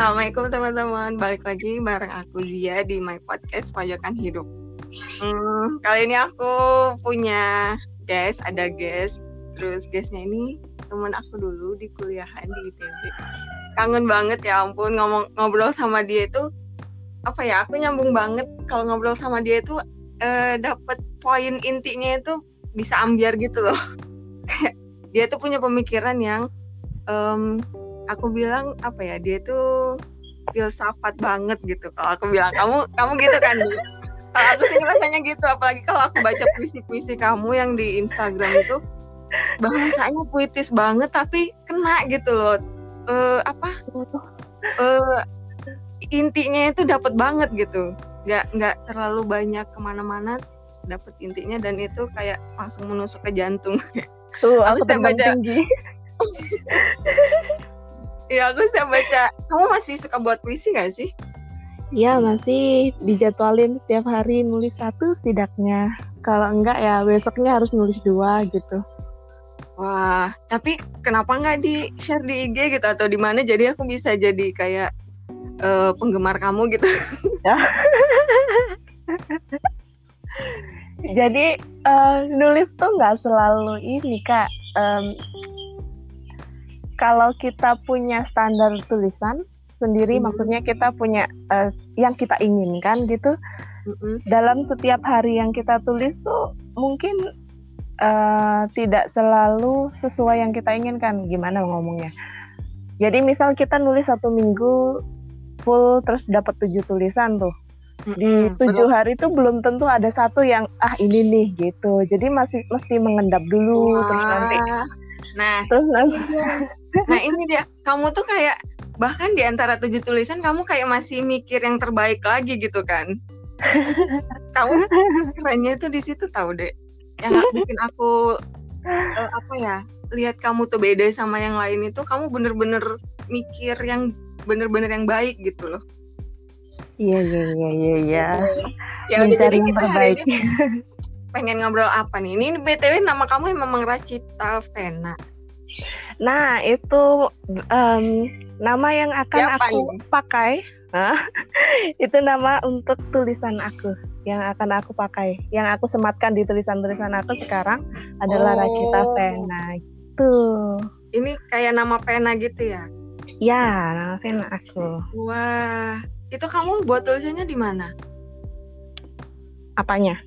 Assalamualaikum teman-teman, balik lagi bareng aku Zia di My Podcast Pojokan Hidup. Hmm, kali ini aku punya guest, ada guest. Terus guestnya ini teman aku dulu di kuliahan di ITB. Kangen banget ya ampun ngomong ngobrol sama dia itu apa ya? Aku nyambung banget kalau ngobrol sama dia itu eh, dapat poin intinya itu bisa ambiar gitu loh. dia tuh punya pemikiran yang um, aku bilang apa ya dia tuh filsafat banget gitu. Kalau aku bilang kamu kamu gitu kan? Kalau aku sih rasanya gitu apalagi kalau aku baca puisi-puisi kamu yang di Instagram itu bahasanya puitis banget tapi kena gitu loh. Uh, apa? Uh, intinya itu dapat banget gitu. Nggak nggak terlalu banyak ke mana-mana dapat intinya dan itu kayak langsung menusuk ke jantung. Tuh aku terbang tinggi Iya, aku bisa baca. Kamu masih suka buat puisi gak sih? Iya, masih dijadwalin setiap hari nulis satu setidaknya. Kalau enggak ya besoknya harus nulis dua gitu. Wah, tapi kenapa nggak di share di IG gitu atau di mana? Jadi aku bisa jadi kayak uh, penggemar kamu gitu. Ya. jadi uh, nulis tuh nggak selalu ini kak. Um, kalau kita punya standar tulisan sendiri, hmm. maksudnya kita punya uh, yang kita inginkan gitu. Hmm. Dalam setiap hari yang kita tulis tuh mungkin uh, tidak selalu sesuai yang kita inginkan. Gimana ngomongnya? Jadi misal kita nulis satu minggu full terus dapat tujuh tulisan tuh. Di tujuh hari itu belum tentu ada satu yang ah ini nih gitu. Jadi masih mesti mengendap dulu Wah. terus nanti. Nah, terus nah ini dia. Kamu tuh kayak bahkan di antara tujuh tulisan kamu kayak masih mikir yang terbaik lagi gitu kan? Kamu kerennya tuh di situ tahu deh yang bikin aku uh, apa ya lihat kamu tuh beda sama yang lain itu kamu bener-bener mikir yang bener-bener yang baik gitu loh. Iya iya iya iya iya. Ya mencari yang terbaik pengen ngobrol apa nih ini btw nama kamu memang Racita Vena Nah, itu um, nama yang akan Siapa aku ini? pakai. itu nama untuk tulisan aku yang akan aku pakai. Yang aku sematkan di tulisan-tulisan aku sekarang adalah oh. Racita Pena. Gitu. Ini kayak nama pena gitu ya? Ya, nama pena aku. Wah, itu kamu buat tulisannya di mana? Apanya?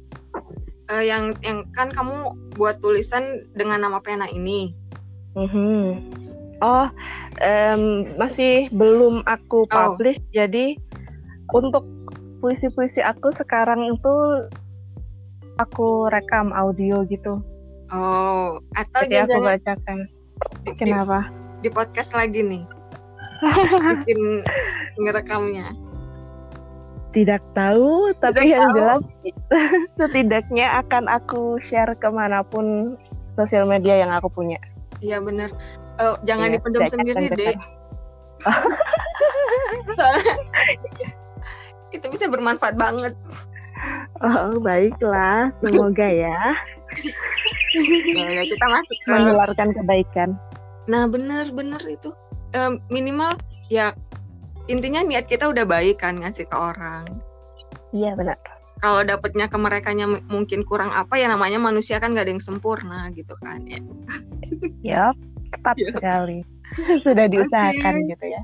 Uh, yang yang kan kamu buat tulisan dengan nama pena ini. Mm-hmm. Oh, um, masih belum aku oh. publish. Oh. Jadi untuk puisi-puisi aku sekarang itu aku rekam audio gitu. Oh, atau jadi aku bacakan. Di, Kenapa? Di, di podcast lagi nih. Bikin ngerekamnya. Tidak tahu, tapi Tidak yang tahu. jelas setidaknya akan aku share ke mana pun sosial media yang aku punya. Iya bener. Uh, jangan iya, dipendam sendiri deh. Soalnya itu bisa bermanfaat banget. Oh baiklah, semoga ya. nah, kita masuk ke... menularkan kebaikan. Nah bener-bener itu um, minimal ya intinya niat kita udah baik kan ngasih ke orang. Iya benar. Kalau dapetnya ke mereka mungkin kurang apa ya namanya manusia kan gak ada yang sempurna gitu kan ya. Yap, tepat ya. sekali. Sudah diusahakan okay. gitu ya.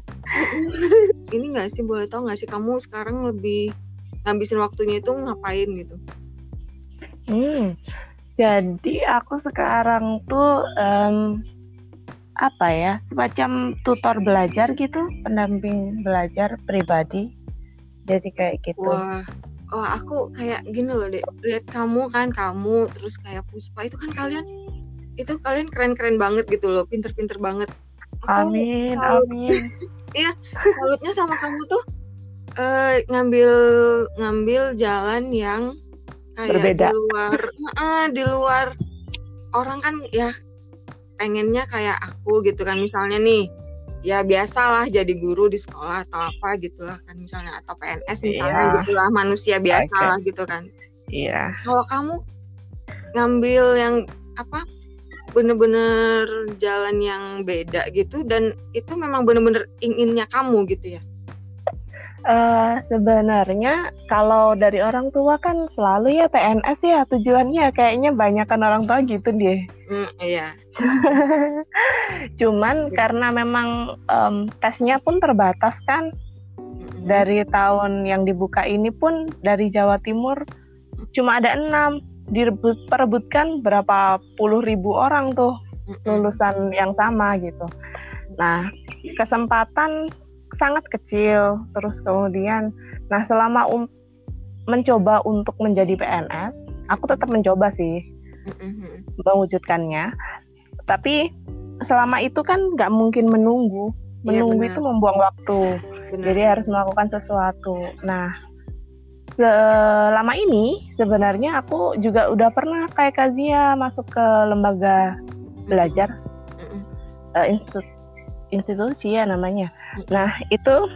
Ini nggak sih boleh tahu nggak sih kamu sekarang lebih ngabisin waktunya itu ngapain gitu? Hmm, jadi aku sekarang tuh um, apa ya semacam tutor belajar gitu, pendamping belajar pribadi. Jadi kayak gitu. Wah, oh aku kayak gini loh deh lihat kamu kan kamu terus kayak Puspa itu kan kalian itu kalian keren-keren banget gitu loh pinter-pinter banget aku amin salut. amin iya salutnya sama kamu tuh uh, ngambil ngambil jalan yang kayak Berbeda. di luar uh, di luar orang kan ya pengennya kayak aku gitu kan misalnya nih ya biasalah jadi guru di sekolah atau apa gitulah kan misalnya atau PNS misalnya yeah. gitulah manusia biasa okay. lah gitu kan iya yeah. kalau kamu ngambil yang apa bener-bener jalan yang beda gitu dan itu memang bener-bener inginnya kamu gitu ya Uh, sebenarnya kalau dari orang tua kan selalu ya PNS ya tujuannya kayaknya banyak kan orang tua gitu deh. Mm, iya. Cuman iya. karena memang um, tesnya pun terbatas kan. Mm. Dari tahun yang dibuka ini pun dari Jawa Timur cuma ada enam diperebutkan berapa puluh ribu orang tuh lulusan yang sama gitu. Nah kesempatan sangat kecil. Terus kemudian nah selama um, mencoba untuk menjadi PNS aku tetap mencoba sih mm-hmm. mewujudkannya. Tapi selama itu kan nggak mungkin menunggu. Iya, menunggu ya, itu membuang waktu. Benar. jadi harus melakukan sesuatu. Nah selama ini sebenarnya aku juga udah pernah kayak Kazia masuk ke lembaga belajar. Mm-hmm. uh, institut institusi ya namanya. Nah itu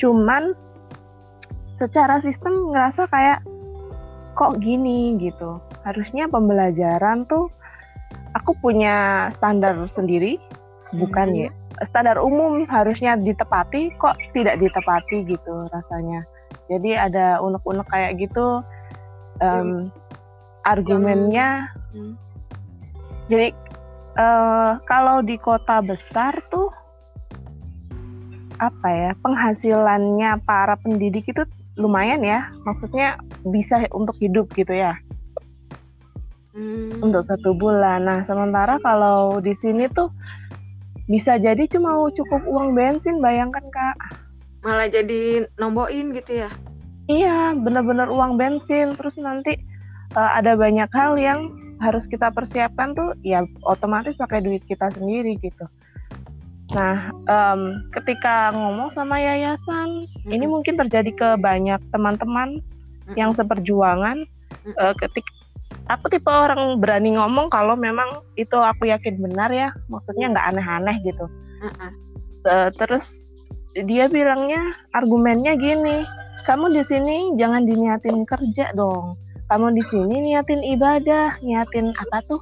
cuman secara sistem ngerasa kayak kok gini gitu. Harusnya pembelajaran tuh aku punya standar sendiri, bukan hmm. ya standar umum harusnya ditepati kok tidak ditepati gitu rasanya. Jadi ada unek-unek kayak gitu um, argumennya. Hmm. Jadi uh, kalau di kota besar tuh apa ya penghasilannya para pendidik itu lumayan ya. Maksudnya bisa untuk hidup gitu ya. Hmm. untuk satu bulan. Nah sementara kalau di sini tuh bisa jadi cuma cukup uang bensin bayangkan kak. Malah jadi nomboin gitu ya? Iya bener-bener uang bensin. Terus nanti uh, ada banyak hal yang harus kita persiapkan tuh ya otomatis pakai duit kita sendiri gitu Nah, um, ketika ngomong sama yayasan, mm-hmm. ini mungkin terjadi ke banyak teman-teman mm-hmm. yang seperjuangan. Mm-hmm. Uh, ketik, aku tipe orang berani ngomong kalau memang itu aku yakin benar ya, maksudnya nggak aneh-aneh gitu. Mm-hmm. Uh, terus dia bilangnya argumennya gini, kamu di sini jangan diniatin kerja dong, kamu di sini niatin ibadah, niatin apa tuh?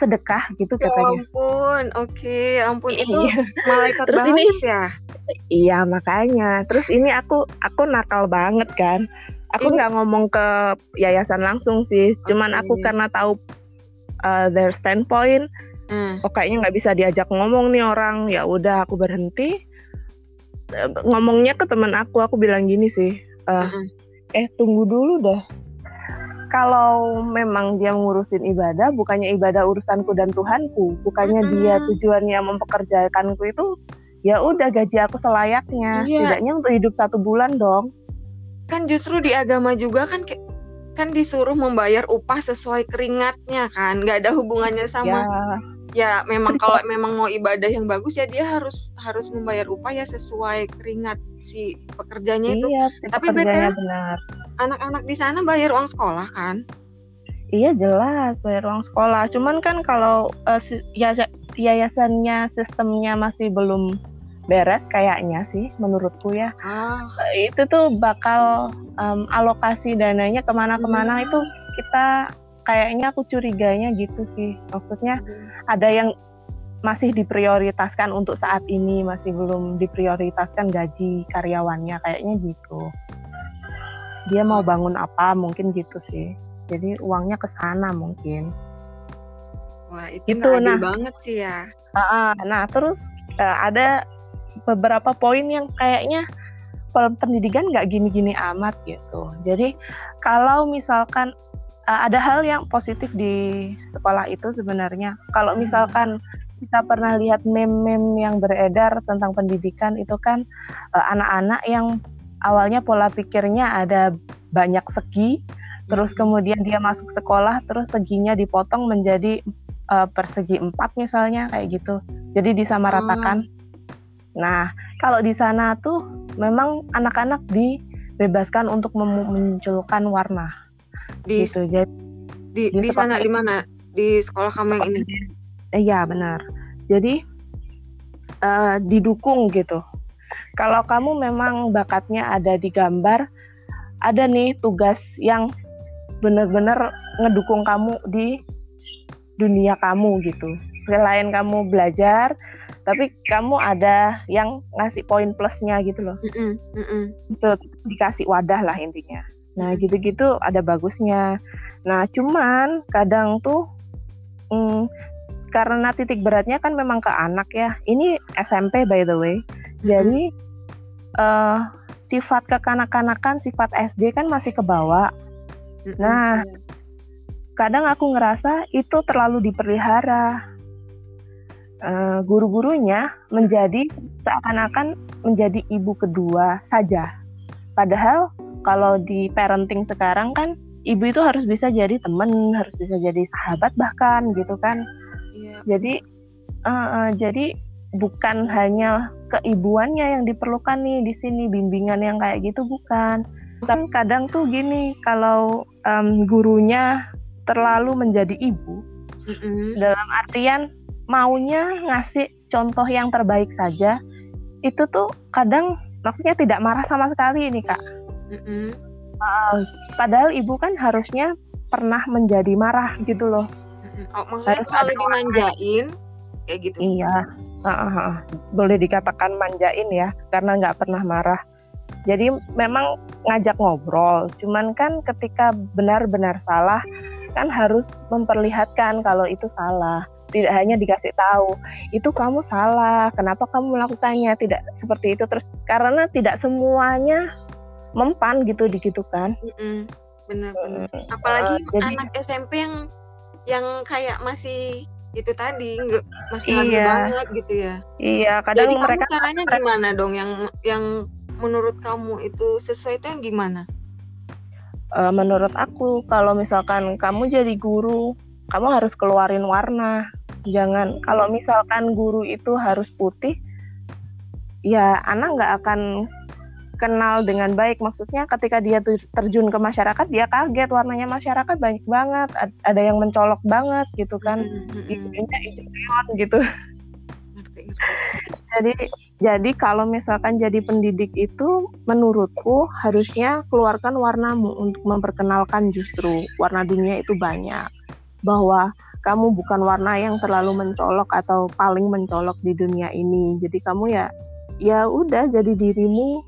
Sedekah gitu ya katanya. ampun, oke, okay. ampun itu iya. malaikat Terus ini ya. Iya makanya. Terus ini aku aku nakal banget kan. Aku nggak ngomong ke yayasan langsung sih. Okay. Cuman aku karena tahu uh, their standpoint, hmm. oh kayaknya nggak bisa diajak ngomong nih orang. Ya udah aku berhenti. Ngomongnya ke teman aku, aku bilang gini sih. Uh, hmm. Eh tunggu dulu deh kalau memang dia ngurusin ibadah, bukannya ibadah urusanku dan Tuhanku, bukannya hmm. dia tujuannya mempekerjakanku itu, ya udah gaji aku selayaknya, iya. setidaknya untuk hidup satu bulan dong. Kan justru di agama juga kan kan disuruh membayar upah sesuai keringatnya kan, nggak ada hubungannya sama. Ya ya memang kalau memang mau ibadah yang bagus ya dia harus harus membayar upah ya sesuai keringat si pekerjanya itu. Iya, si Tapi beda benar. Anak-anak di sana bayar uang sekolah kan? Iya jelas bayar uang sekolah. Cuman kan kalau uh, ya yayasannya sistemnya masih belum beres kayaknya sih menurutku ya. Ah. Itu tuh bakal um, alokasi dananya ke mana-kemana hmm. itu kita kayaknya aku curiganya gitu sih maksudnya hmm. ada yang masih diprioritaskan untuk saat ini masih belum diprioritaskan gaji karyawannya kayaknya gitu dia mau bangun apa mungkin gitu sih jadi uangnya ke sana mungkin wah itu gitu, nah banget sih ya uh, nah terus uh, ada beberapa poin yang kayaknya pendidikan nggak gini-gini amat gitu jadi kalau misalkan uh, ada hal yang positif di sekolah itu sebenarnya. Kalau hmm. misalkan kita pernah lihat meme-meme yang beredar tentang pendidikan itu kan uh, anak-anak yang awalnya pola pikirnya ada banyak segi, terus hmm. kemudian dia masuk sekolah, terus seginya dipotong menjadi uh, persegi empat misalnya kayak gitu. Jadi disamaratakan. Hmm. Nah, kalau di sana tuh memang anak-anak dibebaskan untuk memunculkan warna di gitu. Jadi di di, di sana di mana? Di sekolah kamu yang ini? Iya benar. Jadi uh, didukung gitu. Kalau kamu memang bakatnya ada di gambar, ada nih tugas yang benar-benar ngedukung kamu di dunia kamu gitu. Selain kamu belajar, tapi kamu ada yang ngasih poin plusnya gitu loh. Mm -mm, mm -mm. itu dikasih wadah lah intinya. Nah gitu-gitu ada bagusnya. Nah cuman kadang tuh mm, karena titik beratnya kan memang ke anak ya. Ini SMP by the way. Jadi uh, sifat kekanak-kanakan sifat SD kan masih ke bawah. Nah kadang aku ngerasa itu terlalu dipelihara uh, guru-gurunya menjadi seakan-akan menjadi ibu kedua saja. Padahal kalau di parenting sekarang kan ibu itu harus bisa jadi teman, harus bisa jadi sahabat bahkan gitu kan. Iya. Jadi uh, uh, jadi bukan hanya keibuannya yang diperlukan nih di sini bimbingan yang kayak gitu bukan. Kan kadang tuh gini kalau um, gurunya terlalu menjadi ibu mm -hmm. dalam artian maunya ngasih contoh yang terbaik saja itu tuh kadang maksudnya tidak marah sama sekali ini kak. Mm-hmm. uh, padahal ibu kan harusnya pernah menjadi marah gitu loh. Oh, maksudnya Harus kalau dimanjain kayak gitu. Iya. Uh, uh, uh, boleh dikatakan manjain ya karena nggak pernah marah. Jadi memang ngajak ngobrol cuman kan ketika benar-benar salah kan harus memperlihatkan kalau itu salah tidak hanya dikasih tahu itu kamu salah kenapa kamu melakukannya? Tidak seperti itu. Terus karena tidak semuanya mempan gitu gitu kan. Benar-benar hmm, apalagi uh, jadi, anak SMP yang yang kayak masih itu tadi nggak masih iya, banget gitu ya. Iya kadang jadi mereka kamu caranya mereka, gimana dong? Yang yang menurut kamu itu sesuai itu yang gimana? Uh, menurut aku kalau misalkan kamu jadi guru kamu harus keluarin warna jangan. Kalau misalkan guru itu harus putih ya anak nggak akan kenal dengan baik. Maksudnya ketika dia terjun ke masyarakat dia kaget. Warnanya masyarakat banyak banget. Ada yang mencolok banget gitu kan. Ininya hijau gitu. Jadi jadi kalau misalkan jadi pendidik itu menurutku harusnya keluarkan warnamu untuk memperkenalkan justru warna dunia itu banyak. Bahwa kamu bukan warna yang terlalu mencolok atau paling mencolok di dunia ini. Jadi kamu ya ya udah jadi dirimu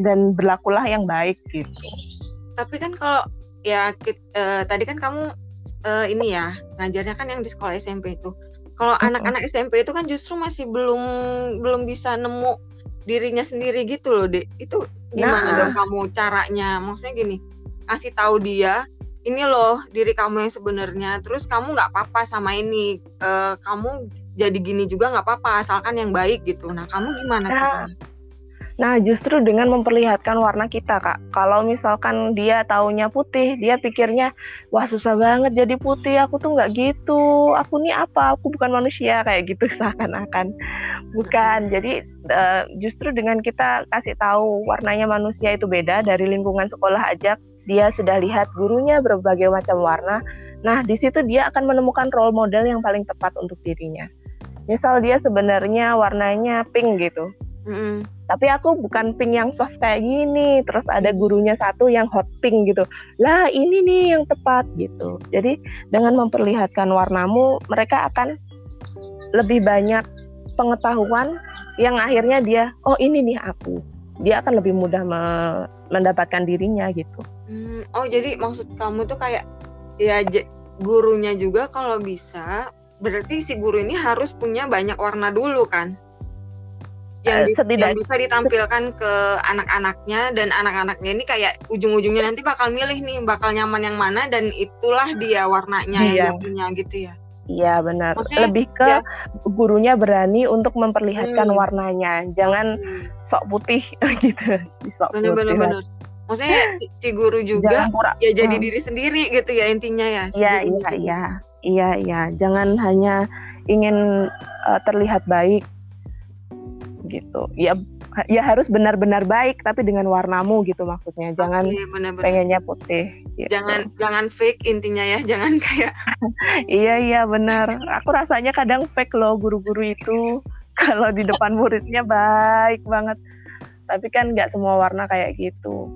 dan berlakulah yang baik gitu. Tapi kan kalau ya uh, tadi kan kamu uh, ini ya ngajarnya kan yang di sekolah SMP itu. Kalau mm-hmm. anak-anak SMP itu kan justru masih belum belum bisa nemu dirinya sendiri gitu loh, Dek. Itu gimana nah. dong kamu caranya? Maksudnya gini, kasih tahu dia ini loh diri kamu yang sebenarnya. Terus kamu nggak apa-apa sama ini. Uh, kamu jadi gini juga nggak apa-apa asalkan yang baik gitu. Nah kamu gimana? Nah, nah justru dengan memperlihatkan warna kita kak. Kalau misalkan dia taunya putih dia pikirnya wah susah banget jadi putih. Aku tuh nggak gitu. Aku nih apa? Aku bukan manusia. Kayak gitu seakan-akan. Bukan. Jadi uh, justru dengan kita kasih tahu warnanya manusia itu beda dari lingkungan sekolah aja dia sudah lihat gurunya berbagai macam warna. Nah, di situ dia akan menemukan role model yang paling tepat untuk dirinya. Misal dia sebenarnya warnanya pink gitu. Mm. Tapi aku bukan pink yang soft kayak gini. Terus ada gurunya satu yang hot pink gitu. Lah ini nih yang tepat gitu. Jadi dengan memperlihatkan warnamu, mereka akan lebih banyak pengetahuan yang akhirnya dia, oh ini nih aku. Dia akan lebih mudah me mendapatkan dirinya gitu. Hmm, oh jadi maksud kamu tuh kayak ya gurunya juga kalau bisa berarti si guru ini harus punya banyak warna dulu kan? Yang, uh, di, yang bisa ditampilkan ke anak-anaknya dan anak-anaknya ini kayak ujung-ujungnya nanti bakal milih nih bakal nyaman yang mana dan itulah dia warnanya iya. yang dia punya gitu ya. Iya benar. Okay. Lebih ke ya. gurunya berani untuk memperlihatkan hmm. warnanya, jangan hmm. sok putih gitu. Sok bener, putih maksudnya si guru juga ya jadi hmm. diri sendiri gitu ya intinya ya iya iya iya. Iya iya. Jangan hanya ingin uh, terlihat baik gitu. Ya ya harus benar-benar baik tapi dengan warnamu gitu maksudnya. Jangan okay, bener -bener. pengennya putih gitu. jangan jangan fake intinya ya jangan kayak iya iya benar. Aku rasanya kadang fake loh guru-guru itu. Kalau di depan muridnya baik banget. Tapi kan nggak semua warna kayak gitu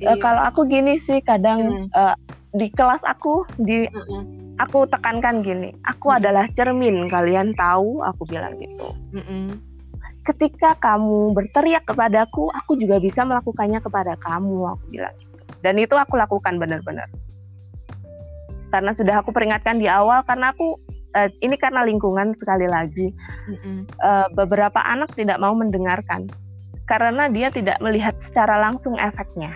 Uh, kalau aku gini sih kadang hmm. uh, di kelas aku di mm -mm. aku tekankan gini aku mm -mm. adalah cermin kalian tahu aku bilang gitu mm -mm. ketika kamu berteriak kepadaku aku juga bisa melakukannya kepada kamu aku bilang gitu dan itu aku lakukan benar-benar karena sudah aku peringatkan di awal karena aku uh, ini karena lingkungan sekali lagi mm -mm. Uh, beberapa anak tidak mau mendengarkan karena dia tidak melihat secara langsung efeknya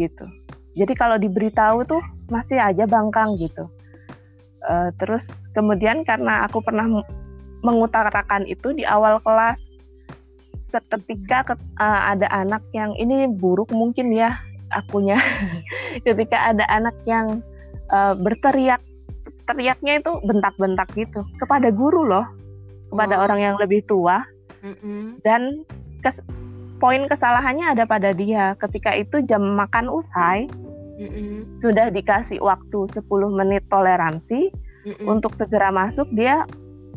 gitu jadi kalau diberitahu tuh masih aja bangkang gitu uh, terus kemudian karena aku pernah mengutarakan itu di awal kelas ketika ke, uh, ada anak yang ini buruk mungkin ya akunya ketika ada anak yang uh, berteriak teriaknya itu bentak-bentak gitu kepada guru loh kepada oh. orang yang lebih tua mm -mm. dan kes, poin kesalahannya ada pada dia. Ketika itu jam makan usai, mm-hmm. sudah dikasih waktu 10 menit toleransi mm-hmm. untuk segera masuk, dia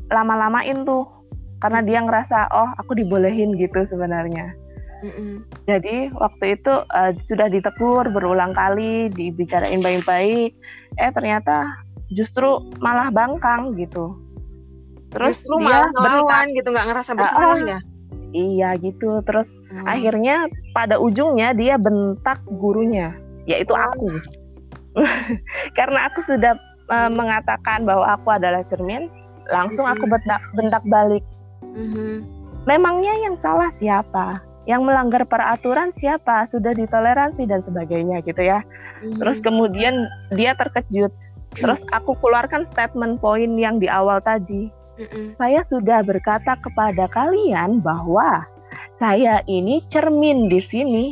lama-lamain tuh karena dia ngerasa oh aku dibolehin gitu sebenarnya. Mm-hmm. Jadi waktu itu uh, sudah ditegur berulang kali, dibicarain baik-baik, eh ternyata justru malah bangkang gitu. Terus justru dia malah gitu nggak ngerasa bersalah uh, ya? Iya gitu. Terus hmm. akhirnya pada ujungnya dia bentak gurunya, yaitu oh. aku. Karena aku sudah uh, mengatakan bahwa aku adalah cermin, langsung aku hmm. bentak bentak balik. Hmm. Memangnya yang salah siapa? Yang melanggar peraturan siapa? Sudah ditoleransi dan sebagainya gitu ya. Terus kemudian dia terkejut. Terus aku keluarkan statement poin yang di awal tadi Mm-mm. Saya sudah berkata kepada kalian bahwa saya ini cermin di sini.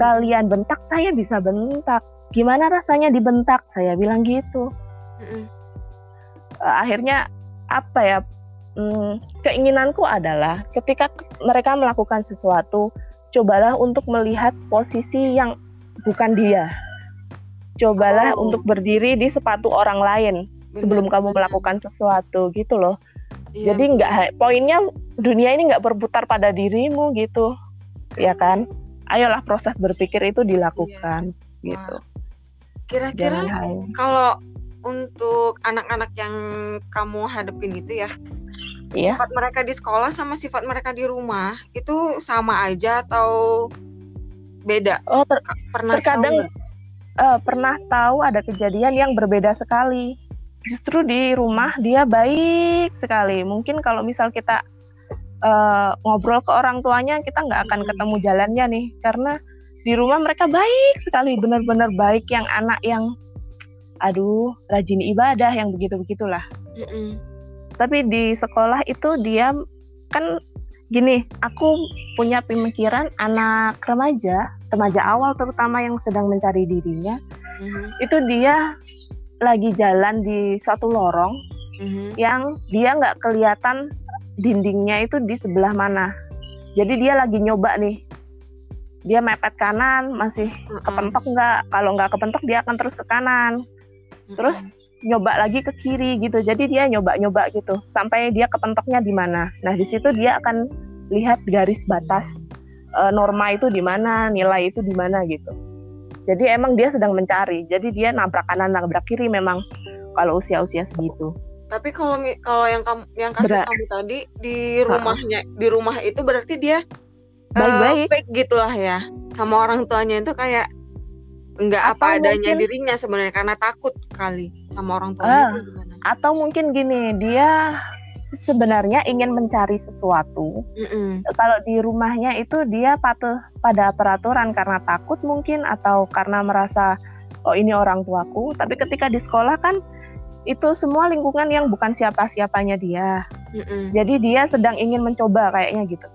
Kalian bentak, saya bisa bentak. Gimana rasanya dibentak? Saya bilang gitu. Mm-mm. akhirnya apa ya? Hmm, keinginanku adalah ketika mereka melakukan sesuatu, cobalah untuk melihat posisi yang bukan dia. Cobalah oh. untuk berdiri di sepatu orang lain sebelum kamu melakukan sesuatu gitu loh. Iya. Jadi nggak poinnya dunia ini nggak berputar pada dirimu gitu, ya kan? Ayolah proses berpikir itu dilakukan iya. gitu. Kira-kira kalau untuk anak-anak yang kamu hadapin itu ya, iya. sifat mereka di sekolah sama sifat mereka di rumah itu sama aja atau beda? Oh, ter pernah terkadang tahu uh, pernah tahu ada kejadian yang berbeda sekali justru di rumah dia baik sekali. Mungkin kalau misal kita uh, ngobrol ke orang tuanya, kita nggak akan ketemu jalannya nih, karena di rumah mereka baik sekali, benar-benar baik yang anak yang, aduh, rajin ibadah yang begitu begitulah. Mm -mm. Tapi di sekolah itu dia kan gini, aku punya pemikiran anak remaja, remaja awal terutama yang sedang mencari dirinya, mm -hmm. itu dia lagi jalan di satu lorong mm-hmm. yang dia nggak kelihatan dindingnya itu di sebelah mana. Jadi dia lagi nyoba nih. Dia mepet kanan, masih mm-hmm. kepentok nggak? Kalau nggak kepentok dia akan terus ke kanan. Mm-hmm. Terus nyoba lagi ke kiri gitu. Jadi dia nyoba-nyoba gitu sampai dia kepentoknya di mana. Nah di situ dia akan lihat garis batas e, norma itu di mana, nilai itu di mana gitu. Jadi emang dia sedang mencari. Jadi dia nabrak kanan nabrak kiri memang kalau usia-usia segitu. Tapi kalau kalau yang kamu yang kasus Berat. kamu tadi di rumahnya di rumah itu berarti dia baik-baik uh, fake gitulah ya sama orang tuanya itu kayak nggak apa adanya mungkin, dirinya sebenarnya karena takut kali sama orang tuanya uh, gimana? Atau mungkin gini dia sebenarnya ingin mencari sesuatu. Mm-mm. Kalau di rumahnya itu dia patuh pada peraturan karena takut mungkin atau karena merasa oh ini orang tuaku. Tapi ketika di sekolah kan itu semua lingkungan yang bukan siapa-siapanya dia. Mm-mm. Jadi dia sedang ingin mencoba kayaknya gitu.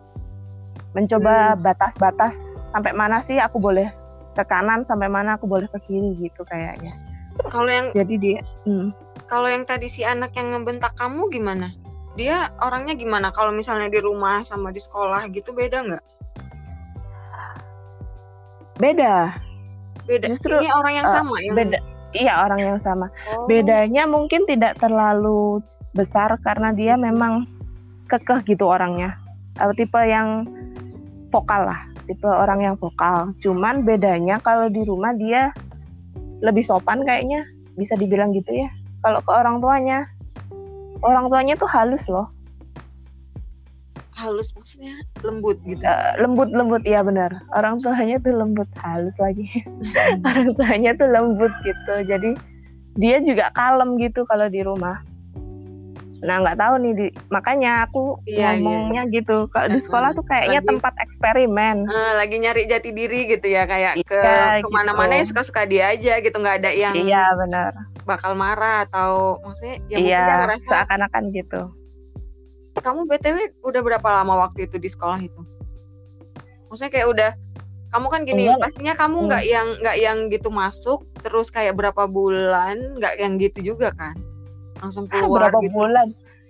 Mencoba mm. batas-batas sampai mana sih aku boleh ke kanan, sampai mana aku boleh ke kiri gitu kayaknya. Kalau yang jadi dia hmm. Kalau yang tadi si anak yang ngebentak kamu gimana? Dia orangnya gimana? Kalau misalnya di rumah sama di sekolah gitu beda nggak? Beda. Beda. Justru ini orang yang uh, sama yang beda. Iya orang yang sama. Oh. bedanya mungkin tidak terlalu besar karena dia memang kekeh gitu orangnya. Tipe yang vokal lah tipe orang yang vokal. Cuman bedanya kalau di rumah dia lebih sopan kayaknya bisa dibilang gitu ya kalau ke orang tuanya orang tuanya tuh halus loh. Halus maksudnya? Lembut gitu? Uh, lembut lembut. Iya benar. Orang tuanya tuh lembut halus lagi. Orang tuanya tuh lembut gitu. Jadi dia juga kalem gitu kalau di rumah. Nah nggak tahu nih di, makanya aku iya, iya. ngomongnya iya. gitu. Kalau di sekolah tuh kayaknya lagi, tempat eksperimen. Uh, lagi nyari jati diri gitu ya. Kayak iya, ke ke mana-mana gitu. ya suka-suka dia aja gitu. Nggak ada yang iya benar bakal marah atau maksudnya ya iya, mungkin seakan-akan gitu kamu btw udah berapa lama waktu itu di sekolah itu maksudnya kayak udah kamu kan gini Enggak. pastinya kamu nggak hmm. yang nggak yang gitu masuk terus kayak berapa bulan nggak yang gitu juga kan langsung ah, keluar berapa gitu. bulan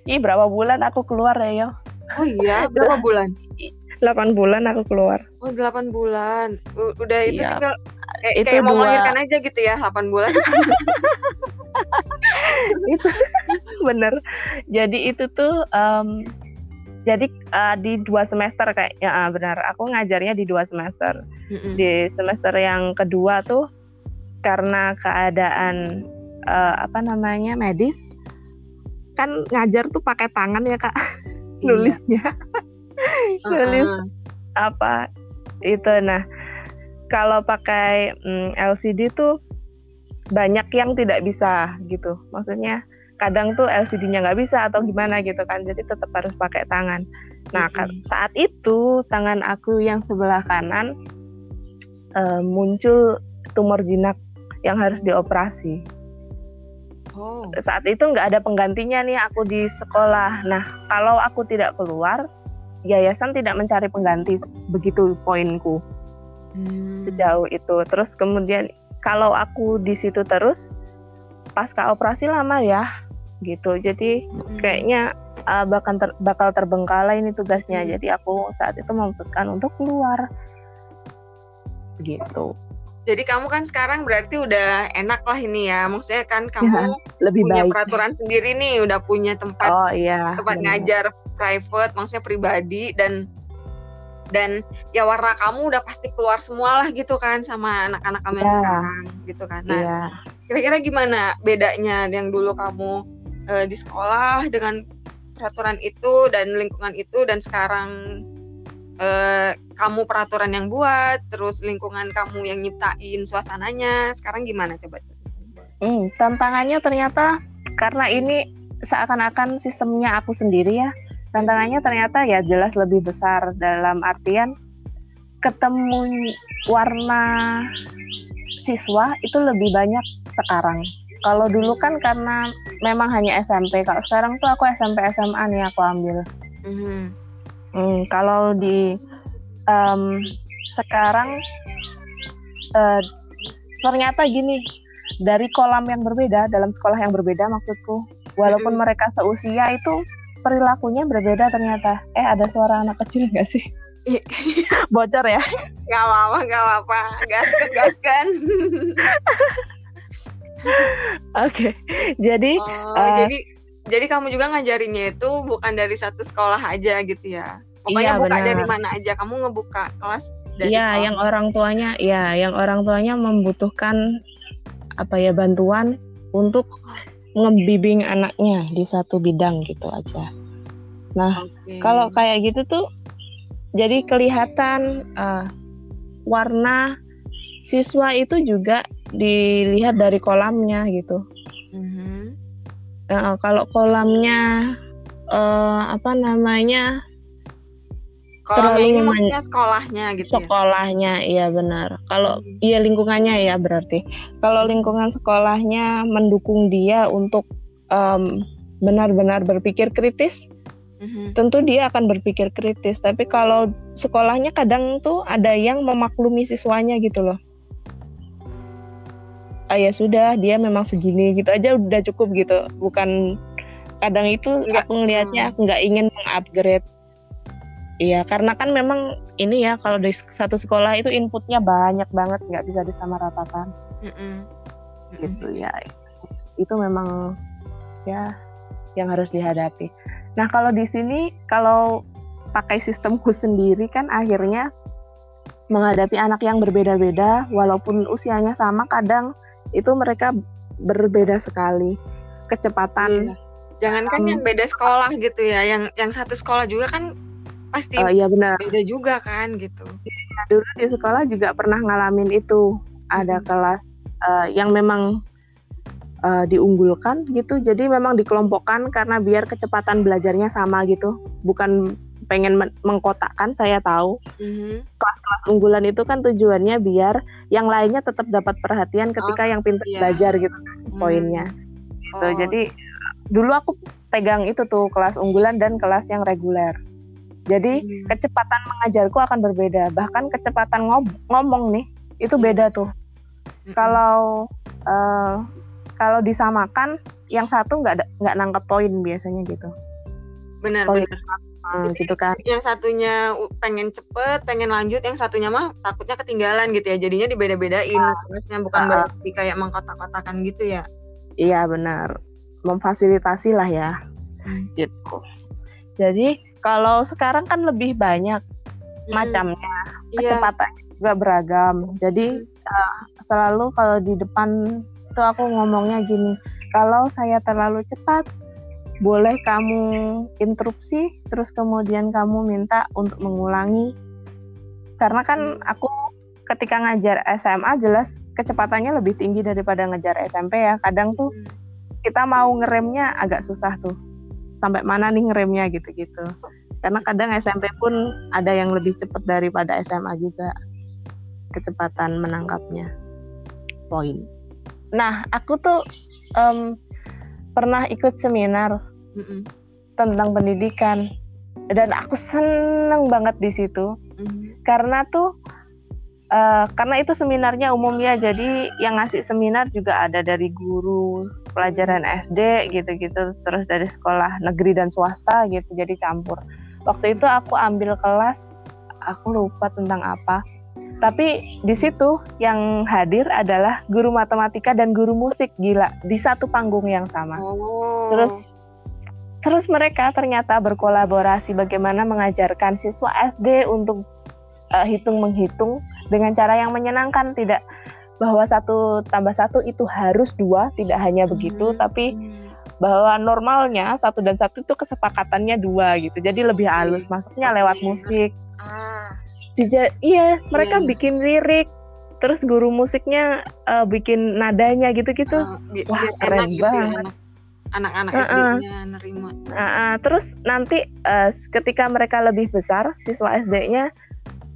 ih berapa bulan aku keluar ya yo oh iya berapa bulan 8 bulan aku keluar oh 8 bulan udah itu iya. tinggal kayak, itu kayak dua... mau melahirkan aja gitu ya 8 bulan. Itu bener. Jadi itu tuh um, jadi uh, di dua semester kayaknya uh, benar. Aku ngajarnya di dua semester. Mm-hmm. di semester yang kedua tuh karena keadaan uh, apa namanya medis kan ngajar tuh pakai tangan ya kak. Iya. nulisnya. Nulis uh-huh. apa itu. Nah kalau pakai mm, LCD tuh banyak yang tidak bisa gitu. Maksudnya kadang tuh LCD-nya nggak bisa atau gimana gitu kan. Jadi tetap harus pakai tangan. Nah mm-hmm. saat itu tangan aku yang sebelah kanan uh, muncul tumor jinak yang harus dioperasi. Oh. saat itu nggak ada penggantinya nih aku di sekolah. Nah kalau aku tidak keluar yayasan tidak mencari pengganti begitu poinku hmm. sejauh itu terus kemudian kalau aku di situ terus pasca operasi lama ya gitu jadi hmm. kayaknya uh, bakal ter, bakal terbengkalai ini tugasnya hmm. jadi aku saat itu memutuskan untuk keluar gitu jadi kamu kan sekarang berarti udah enak lah ini ya maksudnya kan kamu ya, lebih punya baik. peraturan sendiri nih udah punya tempat oh, iya, tempat bener. ngajar private maksudnya pribadi dan dan ya warna kamu udah pasti keluar semua lah gitu kan sama anak-anak kamu yang ya. sekarang gitu kan nah ya. kira-kira gimana bedanya yang dulu kamu uh, di sekolah dengan peraturan itu dan lingkungan itu dan sekarang uh, kamu peraturan yang buat terus lingkungan kamu yang nyiptain suasananya sekarang gimana coba? Hmm, tantangannya ternyata karena ini seakan-akan sistemnya aku sendiri ya tantangannya ternyata ya jelas lebih besar dalam artian ketemu warna siswa itu lebih banyak sekarang kalau dulu kan karena memang hanya SMP kalau sekarang tuh aku SMP SMA nih aku ambil mm-hmm. hmm, kalau di um, sekarang uh, ternyata gini dari kolam yang berbeda dalam sekolah yang berbeda maksudku walaupun mm-hmm. mereka seusia itu perilakunya berbeda ternyata. Eh ada suara anak kecil nggak sih? Bocor ya? Nggak apa-apa nggak apa-apa. Gaskan gaskan. Oke, jadi oh, uh, jadi jadi kamu juga ngajarinnya itu bukan dari satu sekolah aja gitu ya? Pokoknya iya, buka benar. dari mana aja, kamu ngebuka kelas dari Iya, yang orang tuanya, ya, yang orang tuanya membutuhkan apa ya bantuan untuk ngebimbing anaknya di satu bidang gitu aja. Nah, okay. kalau kayak gitu tuh jadi kelihatan uh, warna siswa itu juga dilihat dari kolamnya gitu. Mm-hmm. Nah, kalau kolamnya uh, apa namanya? Kolamnya ini maksudnya sekolahnya gitu ya? Sekolahnya, iya benar. Kalau mm-hmm. iya lingkungannya ya berarti. Kalau lingkungan sekolahnya mendukung dia untuk um, benar-benar berpikir kritis, mm-hmm. tentu dia akan berpikir kritis. Tapi kalau sekolahnya kadang tuh ada yang memaklumi siswanya gitu loh ah ya sudah dia memang segini gitu aja udah cukup gitu bukan kadang itu Enggak. aku ngelihatnya aku nggak ingin mengupgrade iya karena kan memang ini ya kalau di satu sekolah itu inputnya banyak banget nggak bisa disamaratakan mm -mm. gitu ya itu memang ya yang harus dihadapi nah kalau di sini kalau pakai sistemku sendiri kan akhirnya menghadapi anak yang berbeda-beda walaupun usianya sama kadang itu mereka berbeda sekali kecepatan. Iya. Jangankan um, yang beda sekolah gitu ya, yang yang satu sekolah juga kan pasti uh, iya benar. beda juga kan gitu. Dulu di sekolah juga pernah ngalamin itu, ada kelas uh, yang memang uh, diunggulkan gitu, jadi memang dikelompokkan karena biar kecepatan belajarnya sama gitu, bukan pengen mengkotakkan saya tahu mm-hmm. kelas-kelas unggulan itu kan tujuannya biar yang lainnya tetap dapat perhatian ketika oh, yang pintar iya. belajar gitu mm. poinnya gitu oh. jadi dulu aku pegang itu tuh kelas unggulan dan kelas yang reguler jadi mm. kecepatan mengajarku akan berbeda. Bahkan kecepatan ngom- ngomong nih itu mm. beda tuh. Mm-hmm. kalau uh, kalau disamakan yang satu nggak nggak nangkep poin biasanya gitu. Benar poin benar. hmm, gitu kan. Yang satunya pengen cepet pengen lanjut yang satunya mah takutnya ketinggalan gitu ya. Jadinya dibeda-bedain. Yang bukan uh, berarti kayak mengkotak-kotakan gitu ya. Iya benar. Memfasilitasi lah ya. Hmm. gitu. Jadi kalau sekarang kan lebih banyak hmm. macamnya iya. kecepatan yeah. juga beragam jadi uh, selalu kalau di depan tuh aku ngomongnya gini kalau saya terlalu cepat boleh kamu interupsi terus kemudian kamu minta untuk mengulangi karena kan hmm. aku ketika ngajar SMA jelas kecepatannya lebih tinggi daripada ngejar SMP ya kadang tuh hmm. kita mau ngeremnya agak susah tuh sampai mana nih ngeremnya gitu-gitu. Karena kadang SMP pun ada yang lebih cepat daripada SMA juga kecepatan menangkapnya. Poin. Nah aku tuh um, pernah ikut seminar mm-hmm. tentang pendidikan. Dan aku seneng banget di situ. Mm-hmm. karena tuh uh, karena itu seminarnya umumnya jadi yang ngasih seminar juga ada dari guru pelajaran SD gitu-gitu terus dari sekolah negeri dan swasta gitu jadi campur waktu itu aku ambil kelas aku lupa tentang apa tapi di situ yang hadir adalah guru matematika dan guru musik gila di satu panggung yang sama. Oh. Terus terus mereka ternyata berkolaborasi bagaimana mengajarkan siswa SD untuk uh, hitung menghitung dengan cara yang menyenangkan tidak bahwa satu tambah satu itu harus dua tidak hanya begitu hmm. tapi bahwa normalnya satu dan satu itu kesepakatannya dua gitu jadi lebih halus maksudnya lewat musik ah Dija iya mereka yeah. bikin lirik terus guru musiknya uh, bikin nadanya gitu-gitu uh, wah keren gitu ya, banget anak-anak uh -uh. nerima uh -uh. terus nanti uh, ketika mereka lebih besar siswa SD-nya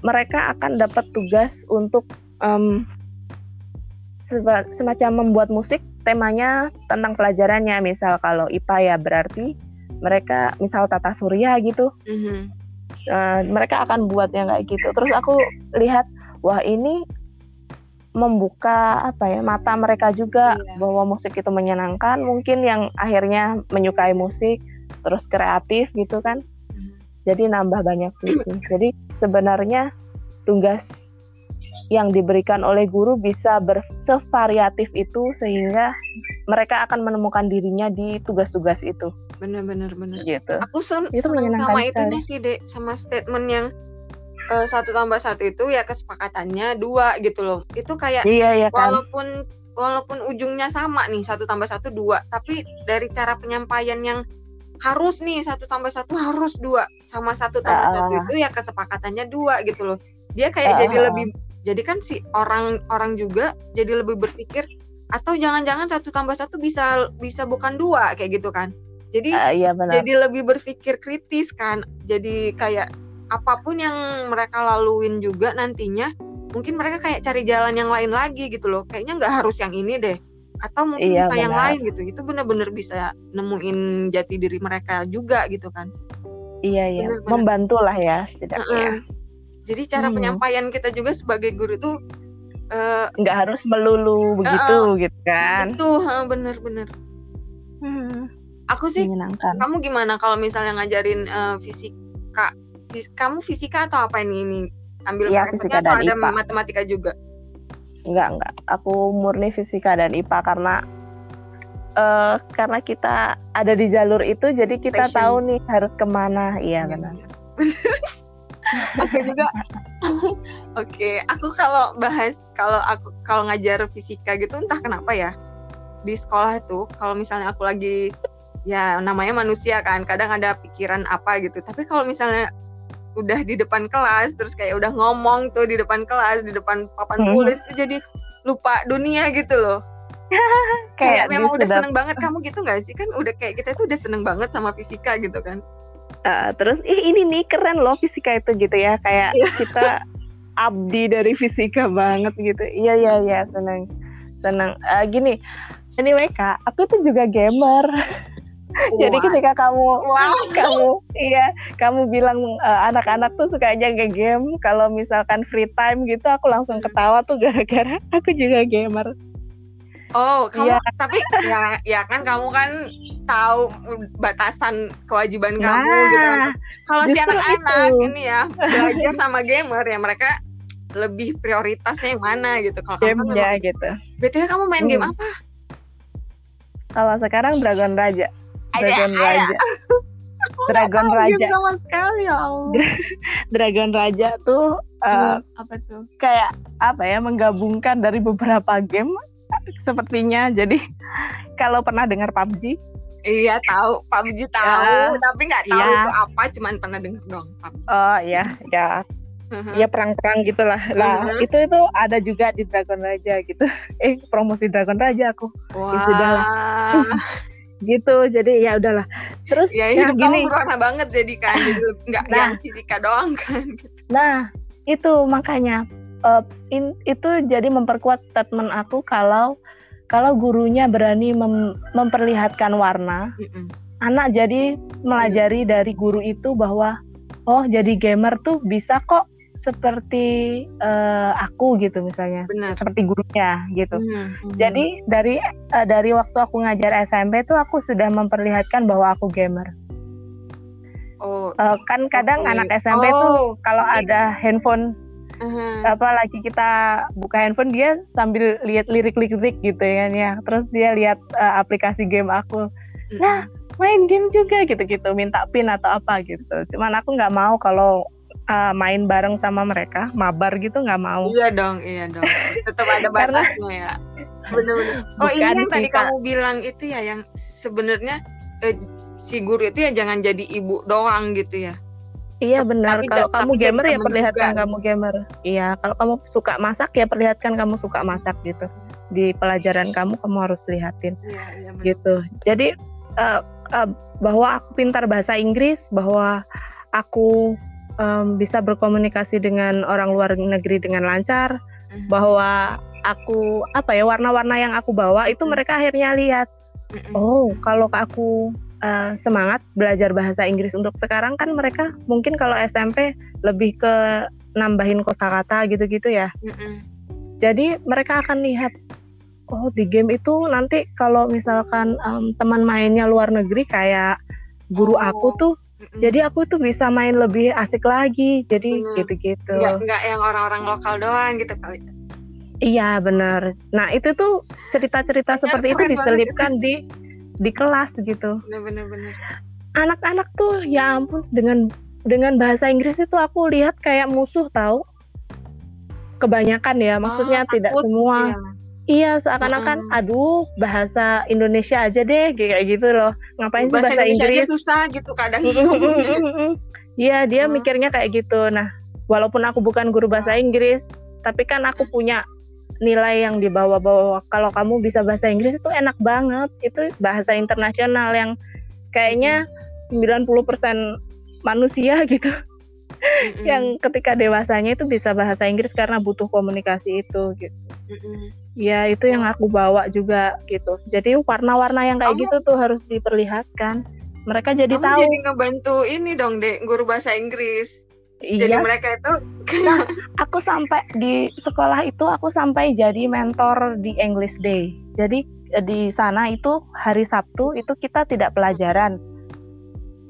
mereka akan dapat tugas untuk um, semacam membuat musik temanya tentang pelajarannya misal kalau IPA ya berarti mereka misal tata surya gitu mm -hmm uh, mereka akan buat yang kayak gitu terus aku lihat wah ini membuka apa ya mata mereka juga iya. bahwa musik itu menyenangkan mungkin yang akhirnya menyukai musik terus kreatif gitu kan. Jadi nambah banyak sisi jadi sebenarnya tugas yang diberikan oleh guru bisa bersevariatif itu sehingga mereka akan menemukan dirinya di tugas-tugas itu. Bener bener gitu. Aku sen itu sama itu nih dek sama statement yang uh, satu tambah satu itu ya kesepakatannya dua gitu loh. Itu kayak iya, iya, kan? walaupun walaupun ujungnya sama nih satu tambah satu dua. Tapi dari cara penyampaian yang harus nih satu tambah satu harus dua. Sama satu tambah uh, satu itu ya kesepakatannya dua gitu loh. Dia kayak uh, jadi lebih jadi kan si orang orang juga jadi lebih berpikir atau jangan-jangan satu tambah satu bisa bisa bukan dua kayak gitu kan. Jadi uh, iya benar. jadi lebih berpikir kritis kan. Jadi kayak apa pun yang mereka laluin juga nantinya mungkin mereka kayak cari jalan yang lain lagi gitu loh. Kayaknya nggak harus yang ini deh atau mungkin iya, yang lain gitu. Itu bener-bener bisa nemuin jati diri mereka juga gitu kan. Iya iya. Bener -bener. membantu lah ya setidaknya uh -uh. jadi cara hmm. penyampaian kita juga sebagai guru tuh eh, nggak uh, harus melulu begitu uh, gitu kan. Itu bener-bener hmm. Aku sih kamu gimana kalau misalnya ngajarin uh, fisika? Fis kamu fisika atau apa ini ini? Ambil ya, fisika dan ada IPA. matematika juga enggak enggak. Aku murni fisika dan IPA karena uh, karena kita ada di jalur itu jadi kita Passion. tahu nih harus ke mana. Iya, iya. benar. Aku juga. Oke aku kalau bahas kalau aku kalau ngajar fisika gitu entah kenapa ya di sekolah tuh kalau misalnya aku lagi ya namanya manusia kan kadang ada pikiran apa gitu. Tapi kalau misalnya udah di depan kelas terus kayak udah ngomong tuh di depan kelas di depan papan hmm. tulis tuh jadi lupa dunia gitu loh. Kayak, kayak memang udah seneng banget kamu gitu nggak sih? Kan udah kayak kita tuh udah seneng banget sama fisika gitu kan. Uh, terus ih ini nih keren loh fisika itu gitu ya kayak yeah. kita abdi dari fisika banget gitu. Iya iya iya seneng seneng. Uh, gini anyway kak aku tuh juga gamer Jadi ketika kamu wow. kamu iya kamu bilang uh, anak-anak tuh suka aja nge-game kalau misalkan free time gitu aku langsung ketawa tuh gara-gara aku juga gamer. Oh, kamu ya. tapi ya ya kan kamu kan tahu batasan kewajiban nah, kamu gitu. Kalau si anak-anak ini ya belajar sama gamer ya mereka lebih prioritasnya yang mana gitu. Kalau game ya gitu. Betul kamu main hmm. game apa? Kalau sekarang Dragon Raja. Dragon Raja. Dragon Raja. Sama sekali ya Allah. Dragon Raja tuh uh, apa tuh? Kayak apa ya menggabungkan dari beberapa game sepertinya. Jadi kalau pernah dengar PUBG? Iya tahu PUBG tahu, ya, tapi nggak tahu ya. itu apa, cuman pernah dengar dong. PUBG. Oh iya, ya. Uh-huh. Ya perang-perang gitulah. Lah, uh-huh. itu itu ada juga di Dragon Raja gitu. Eh, promosi Dragon Raja aku. Wah. Wow. Ya gitu jadi ya udahlah terus ya, ya gini kamu banget jadi kan jadi nggak nah, yang fisika doang kan gitu. nah itu makanya uh, in, itu jadi memperkuat statement aku kalau kalau gurunya berani mem, memperlihatkan warna mm -mm. anak jadi melajari mm. dari guru itu bahwa oh jadi gamer tuh bisa kok seperti uh, aku gitu misalnya. Benar. seperti gurunya gitu. Hmm, hmm. jadi dari uh, dari waktu aku ngajar SMP tuh aku sudah memperlihatkan bahwa aku gamer. Oh. Uh, kan kadang okay. anak SMP oh, tuh kalau ada handphone uh-huh. apa lagi kita buka handphone dia sambil lihat lirik-lirik gitu ya ya. Terus dia lihat uh, aplikasi game aku. Nah main game juga gitu-gitu minta pin atau apa gitu. Cuman aku nggak mau kalau uh, main bareng sama mereka, mabar gitu nggak mau. Iya dong, iya dong. Tetap ada batasnya ya. Benar-benar. Oh ini yang tadi kamu bilang itu ya yang sebenarnya eh, si guru itu ya jangan jadi ibu doang gitu ya. Iya benar. Kalau kamu gamer ya perlihatkan juga. kamu gamer. Iya. Kalau kamu suka masak ya perlihatkan kamu suka masak gitu. Di pelajaran kamu kamu harus lihatin. Iya, iya Gitu. Jadi uh, uh, bahwa aku pintar bahasa Inggris, bahwa aku um, bisa berkomunikasi dengan orang luar negeri dengan lancar mm-hmm. bahwa aku apa ya warna-warna yang aku bawa itu mm-hmm. mereka akhirnya lihat mm-hmm. oh kalau aku uh, semangat belajar bahasa Inggris untuk sekarang kan mereka mungkin kalau SMP lebih ke nambahin kosakata gitu-gitu ya mm-hmm. jadi mereka akan lihat oh di game itu nanti kalau misalkan um, teman mainnya luar negeri kayak guru oh. aku tuh jadi aku tuh bisa main lebih asik lagi. Jadi gitu-gitu. Enggak, enggak yang orang-orang lokal doang gitu kali. Iya benar. Nah itu tuh cerita-cerita seperti itu diselipkan di di kelas gitu. Benar-benar. Anak-anak tuh ya ampun dengan dengan bahasa Inggris itu aku lihat kayak musuh tahu. Kebanyakan ya, maksudnya oh, tidak semua. Ya Iya, seakan-akan uh aduh bahasa Indonesia aja deh kayak gitu loh. Ngapain sih bahasa, bahasa Inggris? susah gitu kadang. Iya, dia uh. mikirnya kayak gitu. Nah, walaupun aku bukan guru bahasa Inggris, tapi kan aku punya nilai yang dibawa-bawa. Kalau kamu bisa bahasa Inggris itu enak banget. Itu bahasa internasional yang kayaknya 90% manusia gitu. Yang ketika dewasanya itu bisa bahasa Inggris karena butuh komunikasi itu gitu. Ya itu yang aku bawa juga gitu. Jadi warna-warna yang kayak kamu, gitu tuh harus diperlihatkan. Mereka jadi kamu tahu. Jadi ngebantu ini dong dek guru bahasa Inggris. Iya. Jadi mereka itu. nah, aku sampai di sekolah itu aku sampai jadi mentor di English Day. Jadi eh, di sana itu hari Sabtu itu kita tidak pelajaran.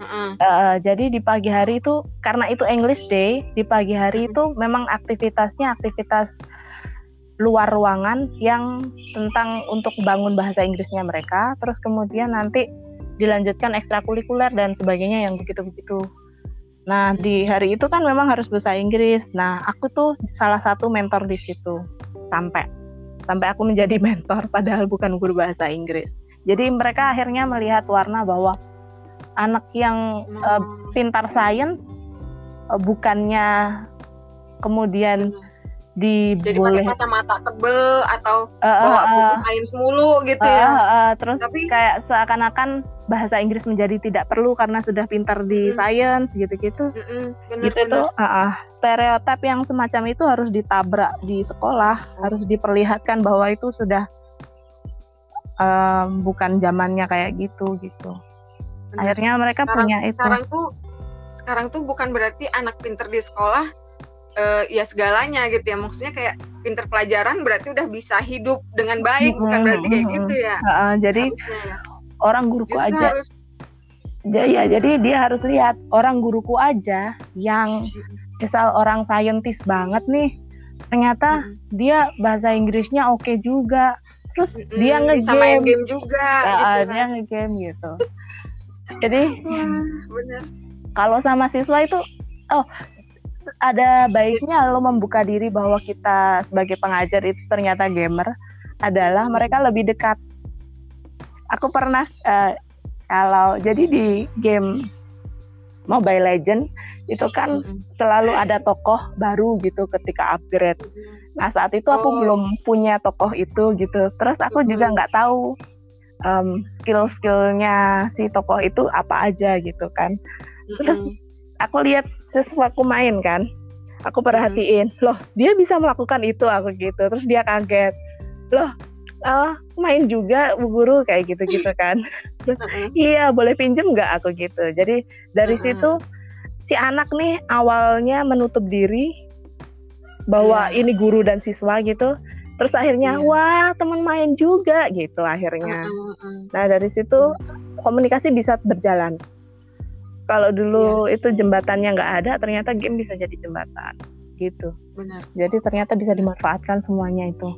Uh -uh. Uh, jadi di pagi hari itu karena itu English Day di pagi hari itu memang aktivitasnya aktivitas luar ruangan yang tentang untuk bangun bahasa Inggrisnya mereka, terus kemudian nanti dilanjutkan ekstrakurikuler dan sebagainya yang begitu-begitu. Nah, di hari itu kan memang harus bahasa Inggris. Nah, aku tuh salah satu mentor di situ sampai sampai aku menjadi mentor padahal bukan guru bahasa Inggris. Jadi mereka akhirnya melihat warna bahwa anak yang uh, pintar sains uh, bukannya kemudian di jadi boleh pakai kacamata tebel atau uh, bawa uh, buku sains mulu gitu uh, ya. Uh, uh, terus Tapi, kayak seakan-akan bahasa Inggris menjadi tidak perlu karena sudah pintar di mm, sains gitu-gitu. Mm, gitu tuh uh, uh, stereotip yang semacam itu harus ditabrak di sekolah, oh. harus diperlihatkan bahwa itu sudah um, bukan zamannya kayak gitu gitu. Bener. Akhirnya mereka sekarang, punya itu. Sekarang tuh sekarang tuh bukan berarti anak pinter di sekolah uh, ya segalanya gitu ya. Maksudnya kayak pinter pelajaran berarti udah bisa hidup dengan baik bukan berarti kayak gitu ya? Uh, jadi ya. orang guruku Justru aja. harus... ya, ya jadi dia harus lihat orang guruku aja yang misal orang saintis banget nih ternyata hmm. dia bahasa Inggrisnya oke okay juga. Terus hmm, dia ngegame. game juga gitu kan. dia ngegame gitu. Jadi kalau sama siswa itu oh ada baiknya lo membuka diri bahwa kita sebagai pengajar itu ternyata gamer adalah mereka lebih dekat. Aku pernah uh, kalau jadi di game Mobile Legend itu kan selalu ada tokoh baru gitu ketika upgrade. Nah saat itu aku oh. belum punya tokoh itu gitu. Terus aku juga nggak tahu um, skill-skillnya si tokoh itu apa aja gitu kan. Terus aku lihat sesuatu main kan. Aku perhatiin hmm. loh dia bisa melakukan itu aku gitu. Terus dia kaget loh uh, main juga bu guru kayak gitu gitu kan. Terus iya boleh pinjem nggak? aku gitu. Jadi dari uh situ si anak nih awalnya menutup diri bahwa yeah. ini guru dan siswa gitu. Terus akhirnya yeah. wah teman main juga gitu akhirnya. Uh -uh. nah dari situ komunikasi bisa berjalan kalau dulu ya. itu jembatannya nggak ada ternyata game bisa jadi jembatan gitu. Benar. Jadi ternyata bisa dimanfaatkan semuanya itu.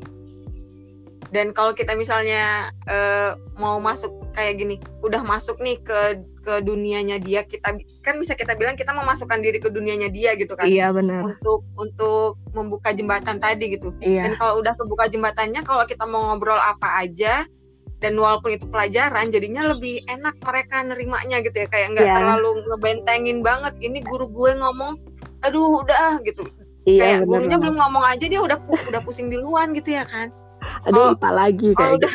Dan kalau kita misalnya uh, mau masuk kayak gini udah masuk nih ke ke dunianya dia kita kan bisa kita bilang kita memasukkan diri ke dunianya dia gitu kan. Iya benar. Untuk untuk membuka jembatan tadi gitu. Iya. dan kalau udah kebuka jembatannya kalau kita mau ngobrol apa aja dan walaupun itu pelajaran jadinya lebih enak mereka nerimanya gitu ya. Kayak nggak yeah. terlalu ngebentengin banget ini guru gue ngomong aduh udah gitu. Iya, kayak gurunya belum ngomong aja dia udah udah pusing duluan gitu ya kan. Aduh oh, apa lagi kayak udah,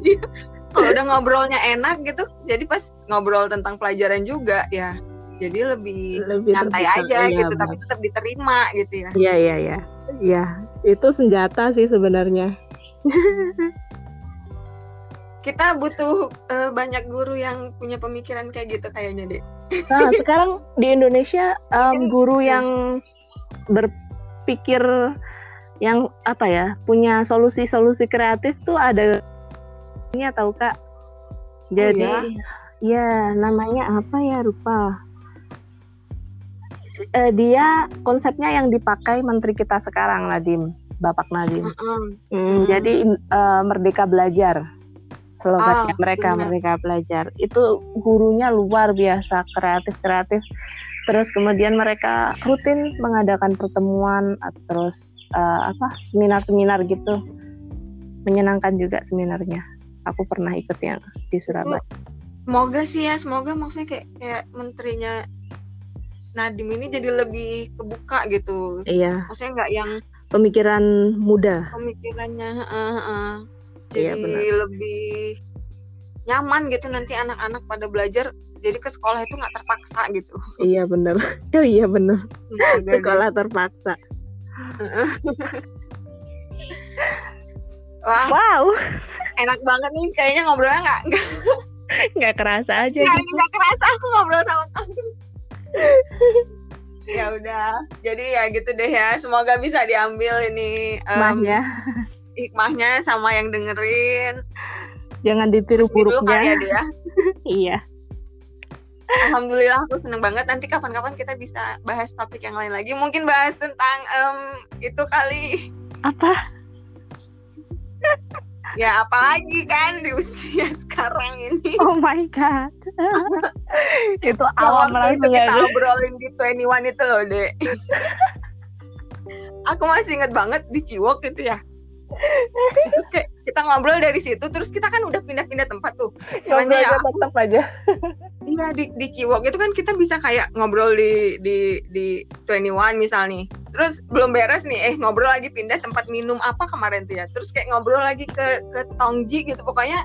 gitu. kalau udah ngobrolnya enak gitu jadi pas ngobrol tentang pelajaran juga ya jadi lebih, lebih nyantai aja iya, gitu tapi tetap diterima gitu ya. Iya iya iya. Iya itu senjata sih sebenarnya kita butuh uh, banyak guru yang punya pemikiran kayak gitu kayaknya deh. Nah, sekarang di Indonesia um, guru yang berpikir yang apa ya punya solusi-solusi kreatif tuh ada ini tahu kak. Jadi oh, ya? ya namanya apa ya lupa. Uh, dia konsepnya yang dipakai menteri kita sekarang Nadim, Bapak Nadim. -uh. Hmm, Jadi uh, merdeka belajar slogannya oh, mereka bener. mereka belajar. Itu gurunya luar biasa kreatif kreatif. Terus kemudian mereka rutin mengadakan pertemuan terus uh, apa seminar-seminar gitu. Menyenangkan juga seminarnya. Aku pernah ikut yang di Surabaya. Semoga sih ya semoga maksudnya kayak kayak menterinya Nadim ini jadi lebih kebuka gitu. Iya. Maksudnya nggak yang pemikiran muda. Pemikirannya uh, uh, jadi iya, lebih nyaman gitu nanti anak-anak pada belajar jadi ke sekolah itu nggak terpaksa gitu. Iya bener oh iya bener nah, sekolah deh. terpaksa. Wah, wow. Enak banget nih kayaknya ngobrolnya nggak nggak kerasa aja nggak gitu. nggak kerasa aku ngobrol sama kamu. Ya udah jadi ya gitu deh ya semoga bisa diambil ini um, hikmahnya sama yang dengerin. Jangan ditiru buruknya. ya dia. iya. Alhamdulillah aku seneng banget. Nanti kapan-kapan kita bisa bahas topik yang lain lagi. Mungkin bahas tentang um, itu kali. Apa? Ya apalagi kan di usia sekarang ini? Oh my god. Itu awam langsung kita ya, obrolin di 21 itu loh dek? Aku masih inget banget di Ciwok gitu ya. itu kayak kita ngobrol dari situ terus kita kan udah pindah-pindah tempat tuh. Ngobrol ya tetap aja. Iya di di Ciwok itu kan kita bisa kayak ngobrol di di di 21 misal nih. Terus belum beres nih eh ngobrol lagi pindah tempat minum apa kemarin tuh ya. Terus kayak ngobrol lagi ke ke Tongji gitu. Pokoknya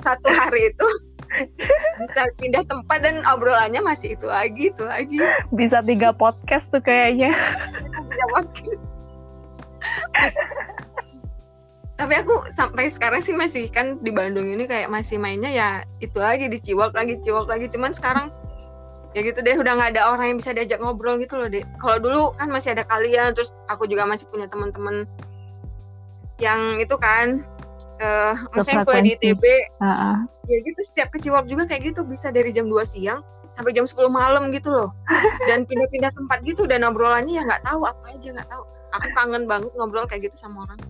satu hari itu bisa pindah tempat dan obrolannya masih itu lagi itu lagi. Bisa tiga podcast tuh kayaknya tapi aku sampai sekarang sih masih kan di Bandung ini kayak masih mainnya ya itu lagi di Ciwok lagi Ciwok lagi. Cuman sekarang ya gitu deh udah nggak ada orang yang bisa diajak ngobrol gitu loh deh kalau dulu kan masih ada kalian terus aku juga masih punya teman-teman yang itu kan uh, maksudnya kuliah di ITB uh-uh. ya gitu setiap ke Ciwok juga kayak gitu bisa dari jam 2 siang sampai jam 10 malam gitu loh. Dan pindah-pindah tempat gitu dan obrolannya ya nggak tahu apa aja nggak tahu. Aku kangen banget ngobrol kayak gitu sama orang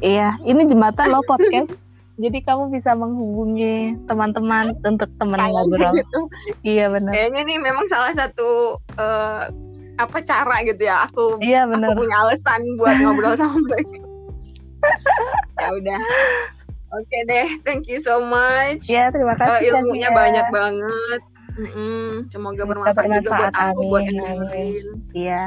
Iya, ini jembatan loh podcast. Jadi kamu bisa menghubungi teman-teman untuk teman ngobrol. Gitu. Iya benar. Kayaknya ini memang salah satu uh, apa cara gitu ya. Aku iya, bener. aku punya alasan buat ngobrol sama mereka. ya udah. Oke okay deh, thank you so much. Ya, terima kasih. Uh, ilmunya ya. banyak banget. Mm -hmm. Semoga bermanfaat juga buat aku, buat yang Iya.